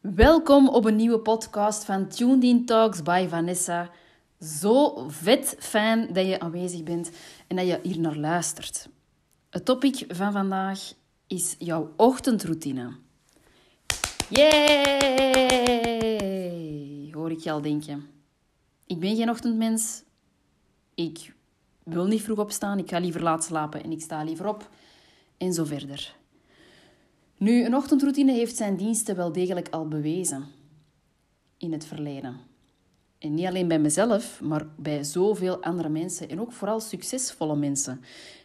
Welkom op een nieuwe podcast van Tuned In Talks by Vanessa. Zo vet fijn dat je aanwezig bent en dat je hier naar luistert. Het topic van vandaag is jouw ochtendroutine. Yay! Hoor ik je al denken. Ik ben geen ochtendmens. Ik wil niet vroeg opstaan. Ik ga liever laat slapen en ik sta liever op. En zo verder. Nu, een ochtendroutine heeft zijn diensten wel degelijk al bewezen in het verleden. En niet alleen bij mezelf, maar bij zoveel andere mensen en ook vooral succesvolle mensen.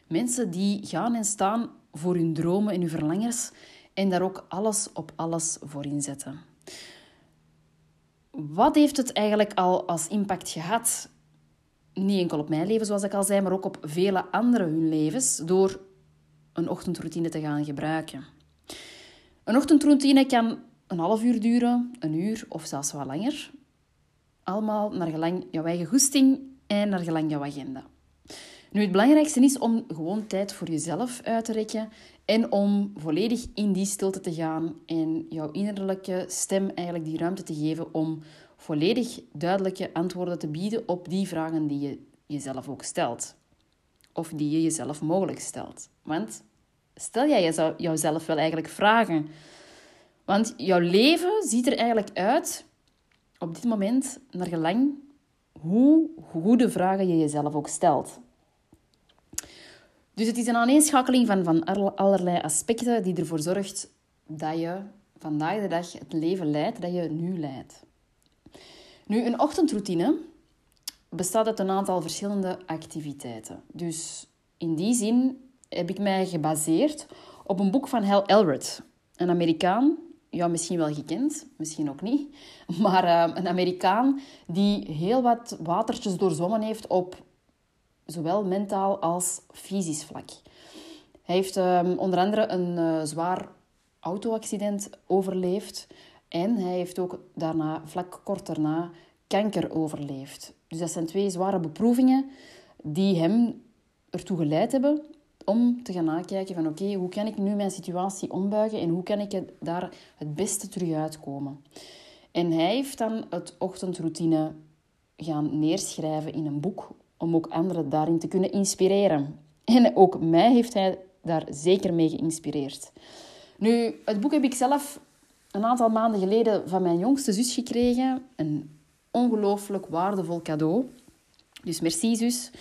Mensen die gaan en staan voor hun dromen en hun verlangers en daar ook alles op alles voor inzetten. Wat heeft het eigenlijk al als impact gehad? Niet enkel op mijn leven, zoals ik al zei, maar ook op vele anderen hun levens door een ochtendroutine te gaan gebruiken. Een ochtendroutine kan een half uur duren, een uur of zelfs wat langer. Allemaal naar gelang jouw eigen goesting en naar gelang jouw agenda. Nu, het belangrijkste is om gewoon tijd voor jezelf uit te rekken en om volledig in die stilte te gaan en jouw innerlijke stem eigenlijk die ruimte te geven om volledig duidelijke antwoorden te bieden op die vragen die je jezelf ook stelt. Of die je jezelf mogelijk stelt. Want stel jij jouzelf wel eigenlijk vragen? Want jouw leven ziet er eigenlijk uit op dit moment naar gelang hoe goede vragen je jezelf ook stelt. Dus het is een aaneenschakeling van, van allerlei aspecten die ervoor zorgt dat je vandaag de dag het leven leidt dat je nu leidt. Nu, een ochtendroutine bestaat uit een aantal verschillende activiteiten. Dus in die zin heb ik mij gebaseerd op een boek van Hal Elrod, een Amerikaan. Ja, misschien wel gekend, misschien ook niet. Maar uh, een Amerikaan die heel wat watertjes doorzwommen heeft op zowel mentaal als fysisch vlak. Hij heeft um, onder andere een uh, zwaar autoaccident overleefd. En hij heeft ook daarna, vlak kort daarna, kanker overleefd. Dus dat zijn twee zware beproevingen die hem ertoe geleid hebben om te gaan nakijken van oké, hoe kan ik nu mijn situatie ombuigen en hoe kan ik daar het beste terug uitkomen. En hij heeft dan het ochtendroutine gaan neerschrijven in een boek om ook anderen daarin te kunnen inspireren. En ook mij heeft hij daar zeker mee geïnspireerd. Nu, het boek heb ik zelf een aantal maanden geleden van mijn jongste zus gekregen. Een ongelooflijk waardevol cadeau. Dus merci zus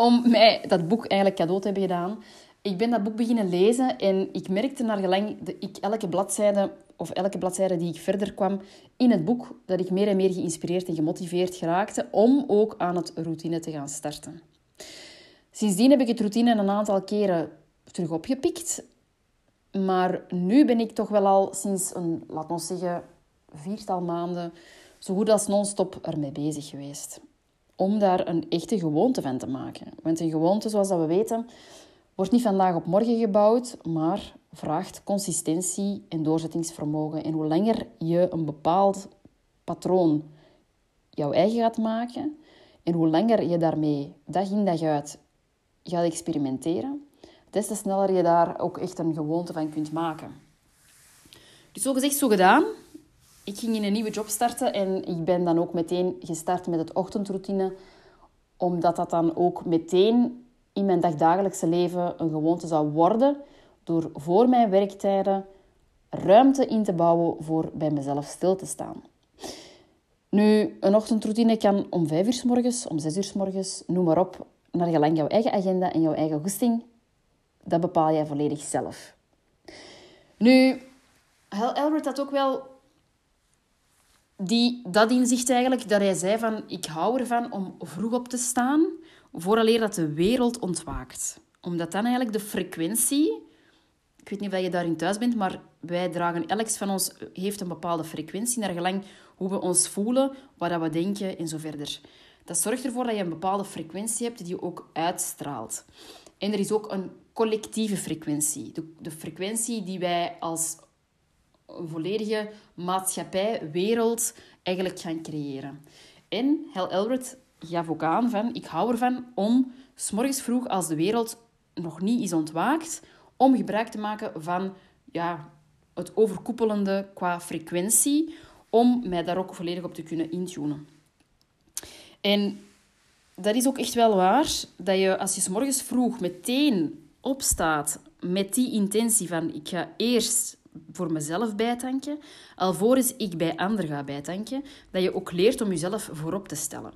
om mij dat boek eigenlijk cadeau te hebben gedaan. Ik ben dat boek beginnen lezen en ik merkte naar gelang dat ik elke bladzijde of elke bladzijde die ik verder kwam in het boek, dat ik meer en meer geïnspireerd en gemotiveerd geraakte om ook aan het routine te gaan starten. Sindsdien heb ik het routine een aantal keren terug opgepikt. Maar nu ben ik toch wel al sinds een, laten we zeggen, viertal maanden zo goed als non-stop ermee bezig geweest om daar een echte gewoonte van te maken. Want een gewoonte, zoals dat we weten, wordt niet vandaag op morgen gebouwd, maar vraagt consistentie en doorzettingsvermogen. En hoe langer je een bepaald patroon jouw eigen gaat maken en hoe langer je daarmee dag in dag uit gaat experimenteren, des te sneller je daar ook echt een gewoonte van kunt maken. Dus zo gezegd, zo gedaan ik ging in een nieuwe job starten en ik ben dan ook meteen gestart met het ochtendroutine, omdat dat dan ook meteen in mijn dagdagelijkse leven een gewoonte zou worden, door voor mijn werktijden ruimte in te bouwen voor bij mezelf stil te staan. Nu, een ochtendroutine kan om vijf uur s morgens, om zes uur s morgens, noem maar op, naar gelang jouw eigen agenda en jouw eigen goesting. Dat bepaal jij volledig zelf. Nu, Hal Elbert had ook wel die, dat inzicht eigenlijk, dat hij zei van ik hou ervan om vroeg op te staan, vooraleer dat de wereld ontwaakt. Omdat dan eigenlijk de frequentie, ik weet niet of je daarin thuis bent, maar wij dragen, elk van ons heeft een bepaalde frequentie, naar gelang hoe we ons voelen, wat we denken en zo verder. Dat zorgt ervoor dat je een bepaalde frequentie hebt die je ook uitstraalt. En er is ook een collectieve frequentie. De, de frequentie die wij als een volledige maatschappij, wereld, eigenlijk gaan creëren. En Hal Elred gaf ook aan van, ik hou ervan om s'morgens vroeg, als de wereld nog niet is ontwaakt, om gebruik te maken van ja, het overkoepelende qua frequentie, om mij daar ook volledig op te kunnen intunen. En dat is ook echt wel waar, dat je als je s morgens vroeg meteen opstaat met die intentie van ik ga eerst voor mezelf bijtanken, alvorens ik bij anderen ga bijtanken, dat je ook leert om jezelf voorop te stellen.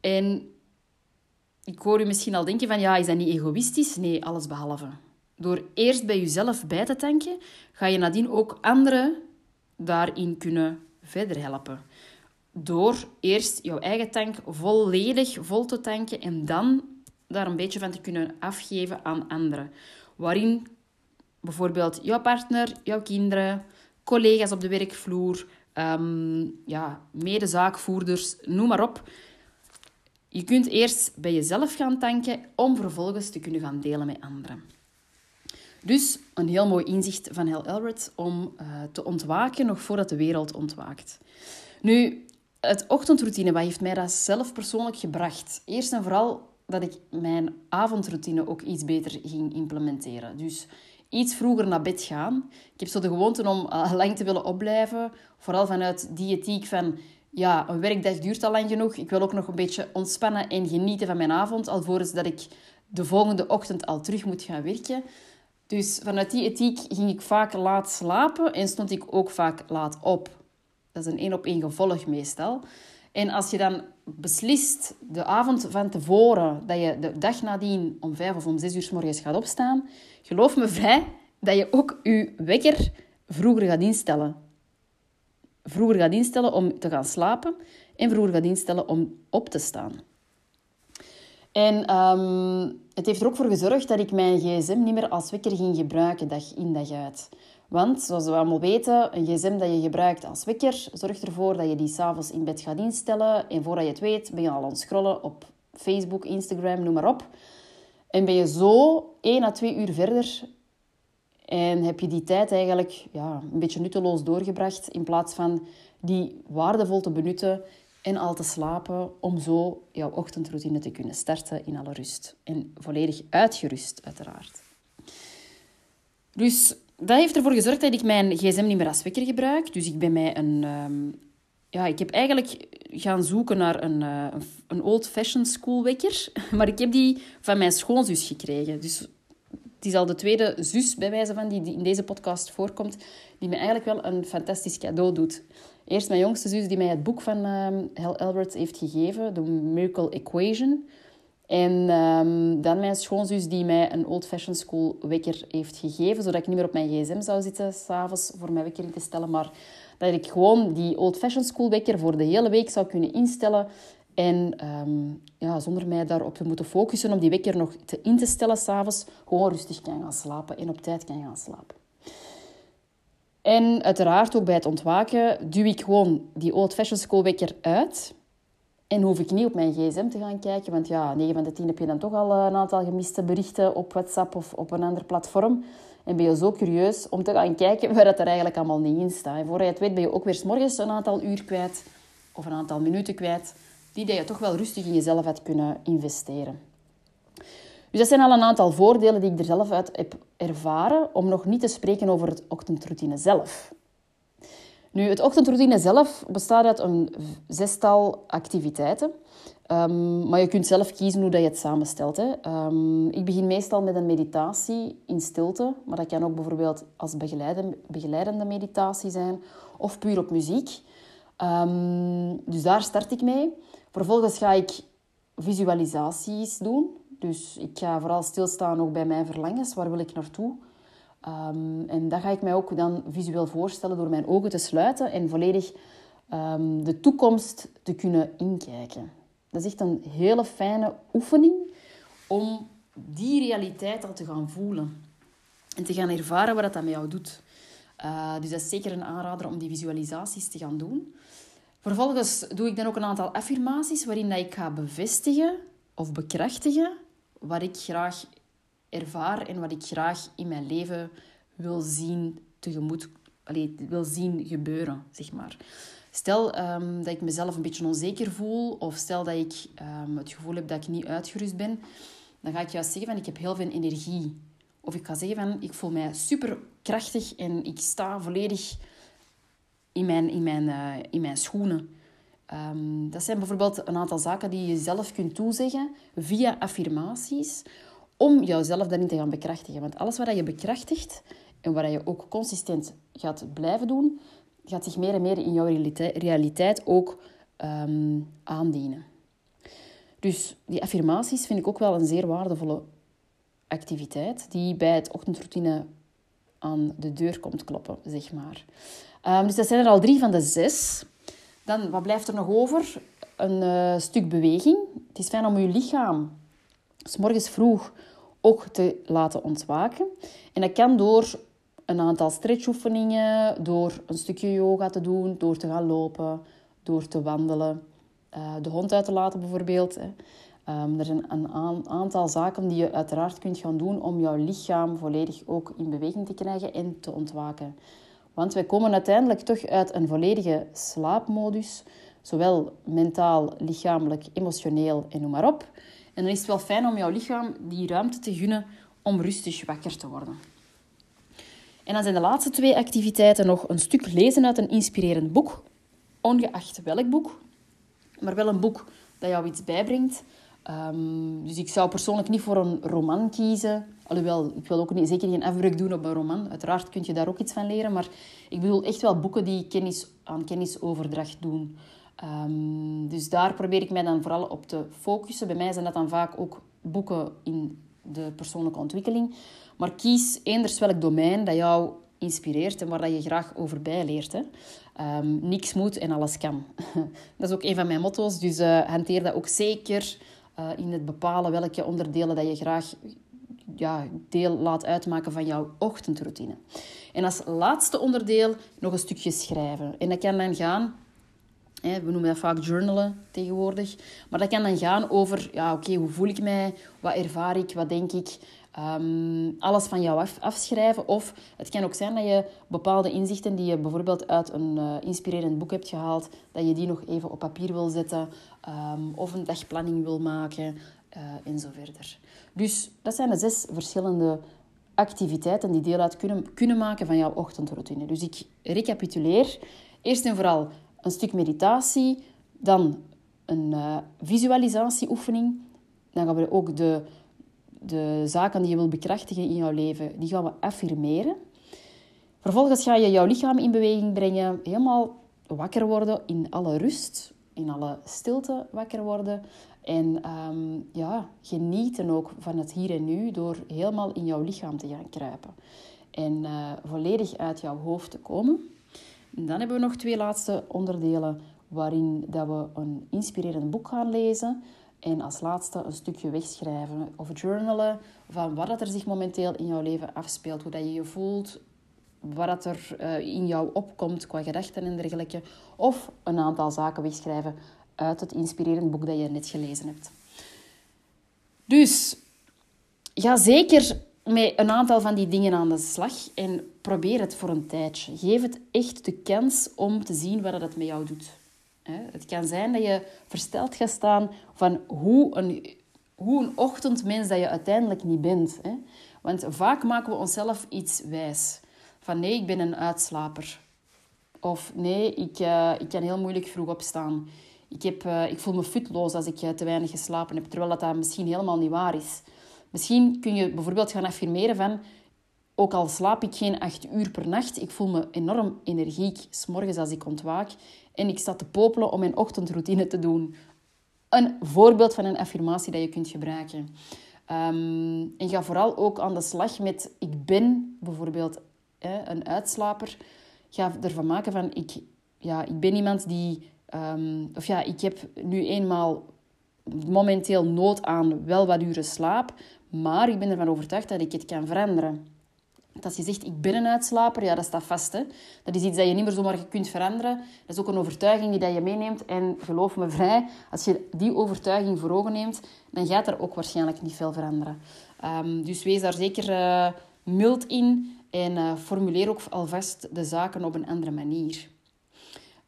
En ik hoor u misschien al denken van, ja, is dat niet egoïstisch? Nee, alles behalve. Door eerst bij jezelf bij te tanken, ga je nadien ook anderen daarin kunnen verder helpen. Door eerst jouw eigen tank volledig vol te tanken en dan daar een beetje van te kunnen afgeven aan anderen. Waarin bijvoorbeeld jouw partner, jouw kinderen, collega's op de werkvloer, um, ja, medezaakvoerders, noem maar op. Je kunt eerst bij jezelf gaan tanken om vervolgens te kunnen gaan delen met anderen. Dus een heel mooi inzicht van Hal Elred om uh, te ontwaken nog voordat de wereld ontwaakt. Nu, het ochtendroutine, wat heeft mij dat zelf persoonlijk gebracht? Eerst en vooral dat ik mijn avondroutine ook iets beter ging implementeren. Dus iets vroeger naar bed gaan. Ik heb zo de gewoonte om uh, lang te willen opblijven. Vooral vanuit die ethiek van... Ja, een werkdag duurt al lang genoeg. Ik wil ook nog een beetje ontspannen en genieten van mijn avond. Alvorens dat ik de volgende ochtend al terug moet gaan werken. Dus vanuit die ethiek ging ik vaak laat slapen en stond ik ook vaak laat op. Dat is een één op één gevolg meestal. En als je dan beslist de avond van tevoren dat je de dag nadien om vijf of om zes uur s morgens gaat opstaan, geloof me vrij dat je ook je wekker vroeger gaat instellen. Vroeger gaat instellen om te gaan slapen en vroeger gaat instellen om op te staan. En um, het heeft er ook voor gezorgd dat ik mijn gsm niet meer als wekker ging gebruiken dag in dag uit. Want, zoals we allemaal weten, een gsm dat je gebruikt als wekker zorgt ervoor dat je die s'avonds in bed gaat instellen. En voordat je het weet, ben je al aan het scrollen op Facebook, Instagram, noem maar op. En ben je zo 1 à 2 uur verder en heb je die tijd eigenlijk ja, een beetje nutteloos doorgebracht in plaats van die waardevol te benutten en al te slapen om zo jouw ochtendroutine te kunnen starten in alle rust. En volledig uitgerust, uiteraard. Dus dat heeft ervoor gezorgd dat ik mijn gsm niet meer als wekker gebruik. Dus ik ben mij een... Um, ja, ik heb eigenlijk gaan zoeken naar een, uh, een old-fashioned schoolwekker. Maar ik heb die van mijn schoonzus gekregen. Dus het is al de tweede zus, bij wijze van, die, die in deze podcast voorkomt, die me eigenlijk wel een fantastisch cadeau doet. Eerst mijn jongste zus, die mij het boek van um, Hal Elbert heeft gegeven, The Miracle Equation. En um, dan mijn schoonzus die mij een old-fashioned school wekker heeft gegeven, zodat ik niet meer op mijn gsm zou zitten s'avonds voor mijn wekker in te stellen, maar dat ik gewoon die old-fashioned school wekker voor de hele week zou kunnen instellen en um, ja, zonder mij daarop te moeten focussen om die wekker nog te in te stellen s'avonds, gewoon rustig kan gaan slapen en op tijd kan gaan slapen. En uiteraard ook bij het ontwaken duw ik gewoon die old-fashioned school wekker uit en hoef ik niet op mijn gsm te gaan kijken, want ja, 9 van de 10 heb je dan toch al eh, een aantal gemiste berichten op WhatsApp of op een ander platform. En ben je zo curieus om te gaan kijken waar dat er eigenlijk allemaal niet in staat. En voor je het weet ben je ook weer s morgens een aantal uur kwijt of een aantal minuten kwijt, die je toch wel rustig in jezelf had kunnen investeren. Dus dat zijn al een aantal voordelen die ik er zelf uit heb ervaren, om nog niet te spreken over het ochtendroutine zelf. Nu, het ochtendroutine zelf bestaat uit een zestal activiteiten. Um, maar je kunt zelf kiezen hoe dat je het samenstelt. Hè. Um, ik begin meestal met een meditatie in stilte. Maar dat kan ook bijvoorbeeld als begeleidende meditatie zijn. Of puur op muziek. Um, dus daar start ik mee. Vervolgens ga ik visualisaties doen. Dus ik ga vooral stilstaan ook bij mijn verlangens. Waar wil ik naartoe? Um, en dat ga ik mij ook dan visueel voorstellen door mijn ogen te sluiten en volledig um, de toekomst te kunnen inkijken. Dat is echt een hele fijne oefening om die realiteit al te gaan voelen. En te gaan ervaren wat dat met jou doet. Uh, dus dat is zeker een aanrader om die visualisaties te gaan doen. Vervolgens doe ik dan ook een aantal affirmaties waarin dat ik ga bevestigen of bekrachtigen wat ik graag ervaar en wat ik graag in mijn leven wil zien tegemoet, allez, wil zien gebeuren, zeg maar. Stel um, dat ik mezelf een beetje onzeker voel of stel dat ik um, het gevoel heb dat ik niet uitgerust ben, dan ga ik juist zeggen van ik heb heel veel energie. Of ik ga zeggen van ik voel mij super krachtig en ik sta volledig in mijn, in mijn, uh, in mijn schoenen. Um, dat zijn bijvoorbeeld een aantal zaken die je zelf kunt toezeggen via affirmaties om jouzelf daarin te gaan bekrachtigen. Want alles wat je bekrachtigt en wat je ook consistent gaat blijven doen, gaat zich meer en meer in jouw realiteit ook um, aandienen. Dus die affirmaties vind ik ook wel een zeer waardevolle activiteit die bij het ochtendroutine aan de deur komt kloppen, zeg maar. Um, dus dat zijn er al drie van de zes. Dan, wat blijft er nog over? Een uh, stuk beweging. Het is fijn om je lichaam s morgens vroeg ook te laten ontwaken. En dat kan door een aantal stretchoefeningen, door een stukje yoga te doen, door te gaan lopen, door te wandelen, uh, de hond uit te laten bijvoorbeeld. Um, er zijn een aantal zaken die je uiteraard kunt gaan doen om jouw lichaam volledig ook in beweging te krijgen en te ontwaken. Want wij komen uiteindelijk toch uit een volledige slaapmodus, zowel mentaal, lichamelijk, emotioneel en noem maar op. En dan is het wel fijn om jouw lichaam die ruimte te gunnen om rustig wakker te worden. En dan zijn de laatste twee activiteiten nog een stuk lezen uit een inspirerend boek, ongeacht welk boek, maar wel een boek dat jou iets bijbrengt. Um, dus ik zou persoonlijk niet voor een roman kiezen. Alhoewel, ik wil ook niet, zeker geen afbreuk doen op een roman. Uiteraard kun je daar ook iets van leren. Maar ik bedoel echt wel boeken die kennis aan kennisoverdracht doen. Um, dus daar probeer ik mij dan vooral op te focussen. Bij mij zijn dat dan vaak ook boeken in de persoonlijke ontwikkeling. Maar kies eenders welk domein dat jou inspireert en waar dat je graag over bijleert. Hè. Um, niks moet en alles kan. dat is ook een van mijn motto's, dus uh, hanteer dat ook zeker uh, in het bepalen welke onderdelen dat je graag ja, deel laat uitmaken van jouw ochtendroutine. En als laatste onderdeel nog een stukje schrijven. En dat kan dan gaan we noemen dat vaak journalen tegenwoordig. Maar dat kan dan gaan over, ja, oké, hoe voel ik mij? Wat ervaar ik? Wat denk ik? Um, alles van jou af, afschrijven. Of het kan ook zijn dat je bepaalde inzichten die je bijvoorbeeld uit een uh, inspirerend boek hebt gehaald, dat je die nog even op papier wil zetten. Um, of een dagplanning wil maken. Uh, en zo verder. Dus dat zijn de zes verschillende activiteiten die deel uit kunnen, kunnen maken van jouw ochtendroutine. Dus ik recapituleer. Eerst en vooral een stuk meditatie, dan een uh, visualisatieoefening. Dan gaan we ook de, de zaken die je wil bekrachtigen in jouw leven, die gaan we affirmeren. Vervolgens ga je jouw lichaam in beweging brengen, helemaal wakker worden in alle rust, in alle stilte wakker worden. En um, ja, genieten ook van het hier en nu door helemaal in jouw lichaam te gaan kruipen. En uh, volledig uit jouw hoofd te komen. En dan hebben we nog twee laatste onderdelen waarin dat we een inspirerend boek gaan lezen. En als laatste een stukje wegschrijven of journalen van wat er zich momenteel in jouw leven afspeelt. Hoe dat je je voelt, wat er eh, in jou opkomt qua gedachten en dergelijke. Of een aantal zaken wegschrijven uit het inspirerend boek dat je net gelezen hebt. Dus ga zeker met een aantal van die dingen aan de slag en probeer het voor een tijdje. Geef het echt de kans om te zien wat het met jou doet. Het kan zijn dat je versteld gaat staan van hoe een, hoe een ochtendmens dat je uiteindelijk niet bent. Want vaak maken we onszelf iets wijs. Van nee, ik ben een uitslaper. Of nee, ik, uh, ik kan heel moeilijk vroeg opstaan. Ik, heb, uh, ik voel me futloos als ik uh, te weinig geslapen heb. Terwijl dat, dat misschien helemaal niet waar is. Misschien kun je bijvoorbeeld gaan affirmeren van... Ook al slaap ik geen acht uur per nacht, ik voel me enorm energiek s'morgens als ik ontwaak. En ik sta te popelen om mijn ochtendroutine te doen. Een voorbeeld van een affirmatie dat je kunt gebruiken. Um, en ga vooral ook aan de slag met ik ben bijvoorbeeld een uitslaper. Ga ervan maken van ik, ja, ik ben iemand die... Um, of ja, ik heb nu eenmaal momenteel nood aan wel wat uren slaap. Maar ik ben ervan overtuigd dat ik het kan veranderen. Als je zegt, ik ben een uitslaper, ja, dat staat vast. Hè? Dat is iets dat je niet meer zomaar kunt veranderen. Dat is ook een overtuiging die je meeneemt. En geloof me vrij, als je die overtuiging voor ogen neemt, dan gaat er ook waarschijnlijk niet veel veranderen. Ehm, dus wees daar zeker uh, mild in en uh, formuleer ook alvast de zaken op een andere manier.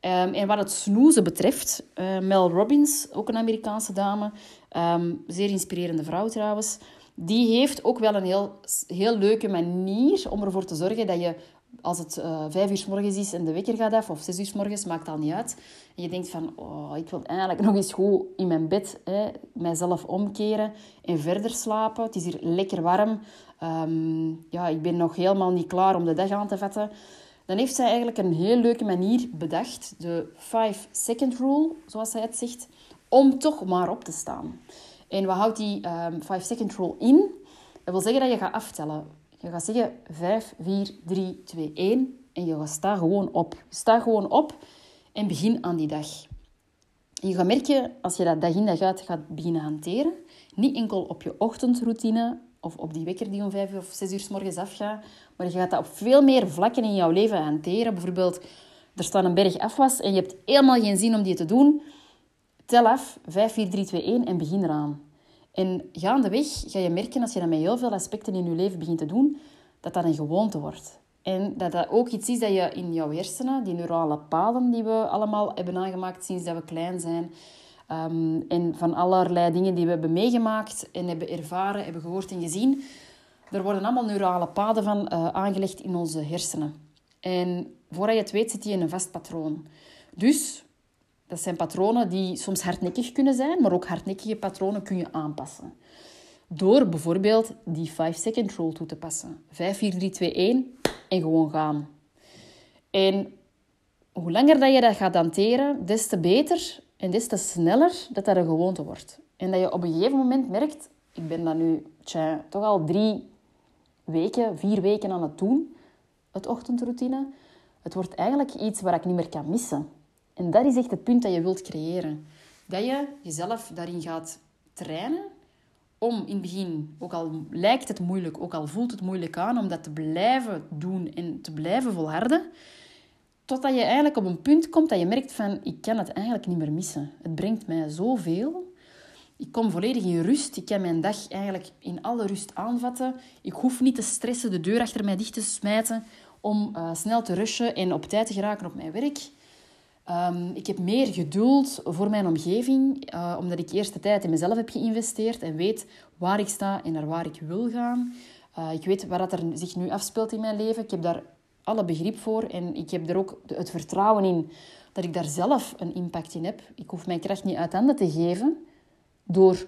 Um, en wat het snoezen betreft, uh, Mel Robbins, ook een Amerikaanse dame, um, zeer inspirerende vrouw trouwens, die heeft ook wel een heel, heel leuke manier om ervoor te zorgen dat je, als het uh, vijf uur s morgens is en de wekker gaat af, of zes uur s morgens, maakt al niet uit. En je denkt van, oh, ik wil eigenlijk nog eens goed in mijn bed hè, mijzelf omkeren en verder slapen. Het is hier lekker warm. Um, ja, ik ben nog helemaal niet klaar om de dag aan te vatten. Dan heeft zij eigenlijk een heel leuke manier bedacht, de 5-second rule, zoals zij het zegt, om toch maar op te staan. En wat houdt die 5-second ehm, rule in? Dat wil zeggen dat je gaat aftellen. Je gaat zeggen 5, 4, 3, 2, 1 en je gaat staan gewoon op. Sta gewoon op en begin aan die dag. je gaat merken, als je dat dag in dag uit gaat beginnen hanteren, niet enkel op je ochtendroutine of op die wekker die om 5 of 6 uur s morgens afgaat, maar je gaat dat op veel meer vlakken in jouw leven hanteren. Bijvoorbeeld, er staat een berg afwas en je hebt helemaal geen zin om die te doen Tel af, 5, 4, 3, 2, 1 en begin eraan. En gaandeweg ga je merken, als je dat met heel veel aspecten in je leven begint te doen, dat dat een gewoonte wordt. En dat dat ook iets is dat je in jouw hersenen, die neurale paden die we allemaal hebben aangemaakt sinds dat we klein zijn, um, en van allerlei dingen die we hebben meegemaakt en hebben ervaren, hebben gehoord en gezien, er worden allemaal neurale paden van uh, aangelegd in onze hersenen. En voordat je het weet, zit je in een vast patroon. Dus dat zijn patronen die soms hardnekkig kunnen zijn, maar ook hardnekkige patronen kun je aanpassen. Door bijvoorbeeld die 5-second rule toe te passen. 5, 4, 3, 2, 1 en gewoon gaan. En hoe langer dat je dat gaat hanteren, des te beter en des te sneller dat dat een gewoonte wordt. En dat je op een gegeven moment merkt, ik ben dat nu toch al drie weken, vier weken aan het doen, het ochtendroutine. Het wordt eigenlijk iets waar ik niet meer kan missen. En dat is echt het punt dat je wilt creëren. Dat je jezelf daarin gaat trainen om in het begin, ook al lijkt het moeilijk, ook al voelt het moeilijk aan, om dat te blijven doen en te blijven volharden, totdat je eigenlijk op een punt komt dat je merkt van, ik kan het eigenlijk niet meer missen. Het brengt mij zoveel. Ik kom volledig in rust. Ik kan mijn dag eigenlijk in alle rust aanvatten. Ik hoef niet te stressen, de deur achter mij dicht te smijten om uh, snel te rushen en op tijd te geraken op mijn werk. Um, ik heb meer geduld voor mijn omgeving, uh, omdat ik eerst de tijd in mezelf heb geïnvesteerd en weet waar ik sta en naar waar ik wil gaan. Uh, ik weet wat er zich nu afspeelt in mijn leven. Ik heb daar alle begrip voor en ik heb er ook het vertrouwen in dat ik daar zelf een impact in heb. Ik hoef mijn kracht niet uit handen te geven door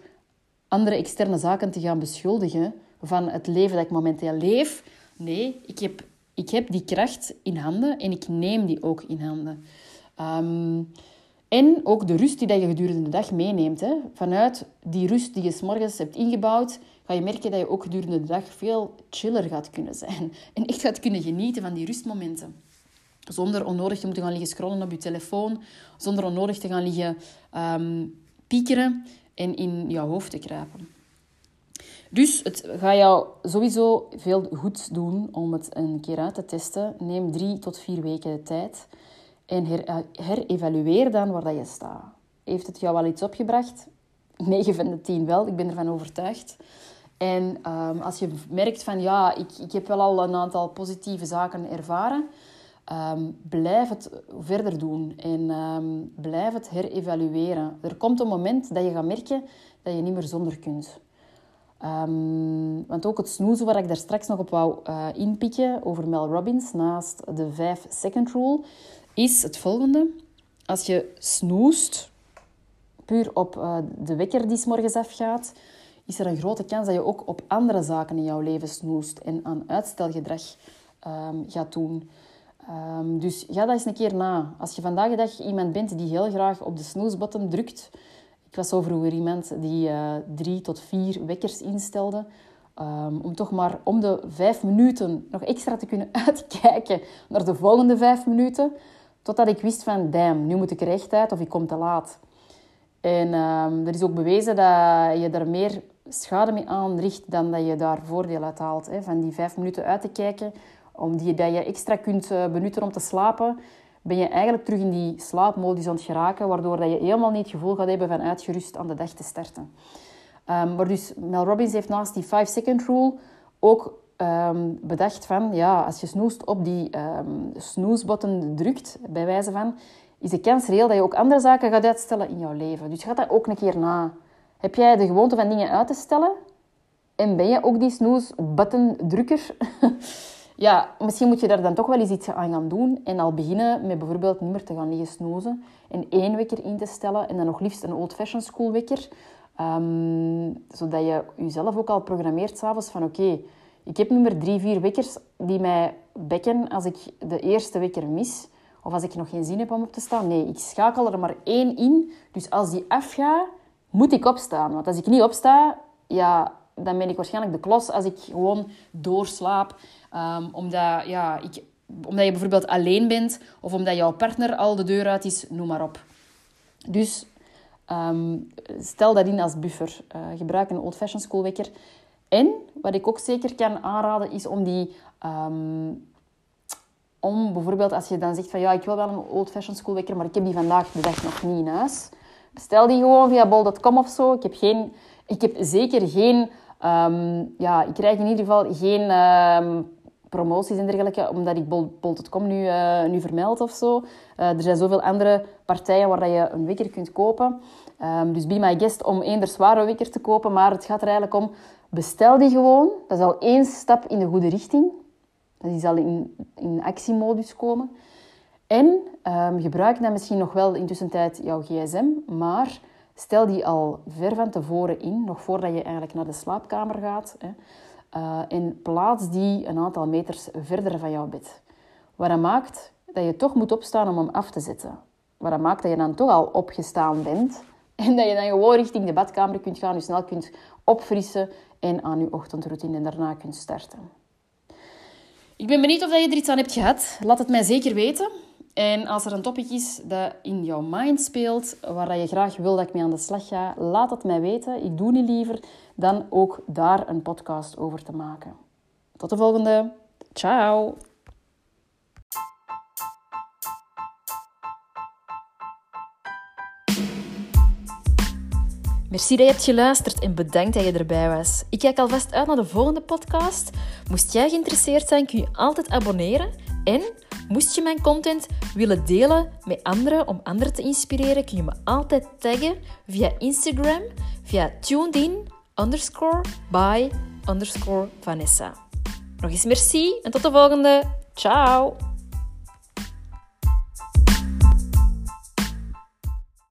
andere externe zaken te gaan beschuldigen van het leven dat ik momenteel leef. Nee, ik heb, ik heb die kracht in handen en ik neem die ook in handen. Um, en ook de rust die je gedurende de dag meeneemt. Hè. Vanuit die rust die je s'morgens hebt ingebouwd, ga je merken dat je ook gedurende de dag veel chiller gaat kunnen zijn. En echt gaat kunnen genieten van die rustmomenten. Zonder onnodig te moeten gaan liggen scrollen op je telefoon. Zonder onnodig te gaan liggen um, piekeren en in jouw hoofd te kruipen. Dus het gaat jou sowieso veel goed doen om het een keer uit te testen. Neem drie tot vier weken de tijd. En her, eh, herevalueer dan waar dat je staat. Heeft het jou wel iets opgebracht? 9 van de 10 wel, ik ben ervan overtuigd. En um, als je merkt van ja, ik, ik heb wel al een aantal positieve zaken ervaren, um, blijf het verder doen en um, blijf het herevalueren. Er komt een moment dat je gaat merken dat je niet meer zonder kunt. want ook het snoezen waar ik daar straks nog op wou uh, inpikken over Mel Robbins, naast de 5-second rule, is het volgende. Als je snoest, puur op uh, de wekker die s morgens afgaat, is er een grote kans dat je ook op andere zaken in jouw leven snoest en aan uitstelgedrag um, gaat doen. Um, dus ga dat eens een keer na. Als je vandaag de dag iemand bent die heel graag op de snoesbutton drukt. Ik was zo vroeger iemand die uh, drie tot vier wekkers instelde. Um, om toch maar om de vijf minuten nog extra te kunnen uitkijken naar de volgende vijf minuten. Totdat ik wist van, damn, nu moet ik uit of ik kom te laat. En um, er is ook bewezen dat je er meer schade mee aanricht dan dat je daar voordeel uit haalt. Hè. Van die vijf minuten uit te kijken, om die dat je extra kunt eh, benutten om te slapen, ben je eigenlijk terug in die slaapmodus aan het geraken, waardoor dat je helemaal niet het gevoel gaat hebben van uitgerust aan de dag te starten. Um, maar dus Mel Robbins heeft naast die 5-second rule ook ehm, bedacht van, ja, als je snoest op die um, snoesbutton drukt, bij wijze van, is de kans reëel dat je ook andere zaken gaat uitstellen in jouw leven. Dus ga dat ook een keer na. Heb jij de gewoonte van dingen uit te stellen? En ben je ook die snoes-button-drukker? ja, misschien moet je daar dan toch wel eens iets aan gaan doen. En al beginnen met bijvoorbeeld niet meer te gaan liggen snoezen. En één wekker in te stellen. En dan nog liefst een old-fashioned school wekker. Um, zodat je jezelf ook al programmeert s'avonds van oké, ik heb nu maar drie, vier wekkers die mij bekken als ik de eerste wekker mis. Of als ik nog geen zin heb om op te staan. Nee, ik schakel er maar één in. Dus als die afgaat, moet ik opstaan. Want als ik niet opsta, ja, dan ben ik waarschijnlijk de klos als ik gewoon doorslaap. Um, omdat, ja, ik, omdat je bijvoorbeeld alleen bent of omdat jouw partner al de deur uit is, noem maar op. Dus um, stel dat in als buffer. Uh, gebruik een old-fashioned schoolwekker. En wat ik ook zeker kan aanraden is om die... Um, om bijvoorbeeld als je dan zegt van ja, ik wil wel een old-fashioned schoolwekker, maar ik heb die vandaag de dag nog niet in huis. Bestel die gewoon via bol.com of zo. Ik heb, geen, ik heb zeker geen... Um, ja, ik krijg in ieder geval geen um, promoties en dergelijke, omdat ik bol.com nu, uh, nu vermeld of zo. Uh, er zijn zoveel andere partijen waar je een wekker kunt kopen. Um, dus be my guest om eender zware wekker te kopen. Maar het gaat er eigenlijk om, bestel die gewoon. Dat is al één stap in de goede richting. Die zal in, in actiemodus komen. En um, gebruik dan misschien nog wel intussen tijd jouw gsm, maar stel die al ver van tevoren in, nog voordat je eigenlijk naar de slaapkamer gaat. Hè, uh, en plaats die een aantal meters verder van jouw bed. Wat dat maakt dat je toch moet opstaan om hem af te zetten. Wat dat maakt dat je dan toch al opgestaan bent en dat je dan gewoon richting de badkamer kunt gaan, je snel kunt opfrissen en aan je ochtendroutine daarna kunt starten. Ik ben benieuwd of je er iets aan hebt gehad. Laat het mij zeker weten. En als er een topic is dat in jouw mind speelt, waar je graag wil dat ik mee aan de slag ga, laat het mij weten. Ik doe niet liever dan ook daar een podcast over te maken. Tot de volgende. Ciao! Merci dat je hebt geluisterd en bedankt dat je erbij was. Ik kijk alvast uit naar de volgende podcast. Moest jij geïnteresseerd zijn, kun je altijd abonneren. En moest je mijn content willen delen met anderen om anderen te inspireren, kun je me altijd taggen via Instagram, via tunedin underscore by. Nog eens merci en tot de volgende. Ciao!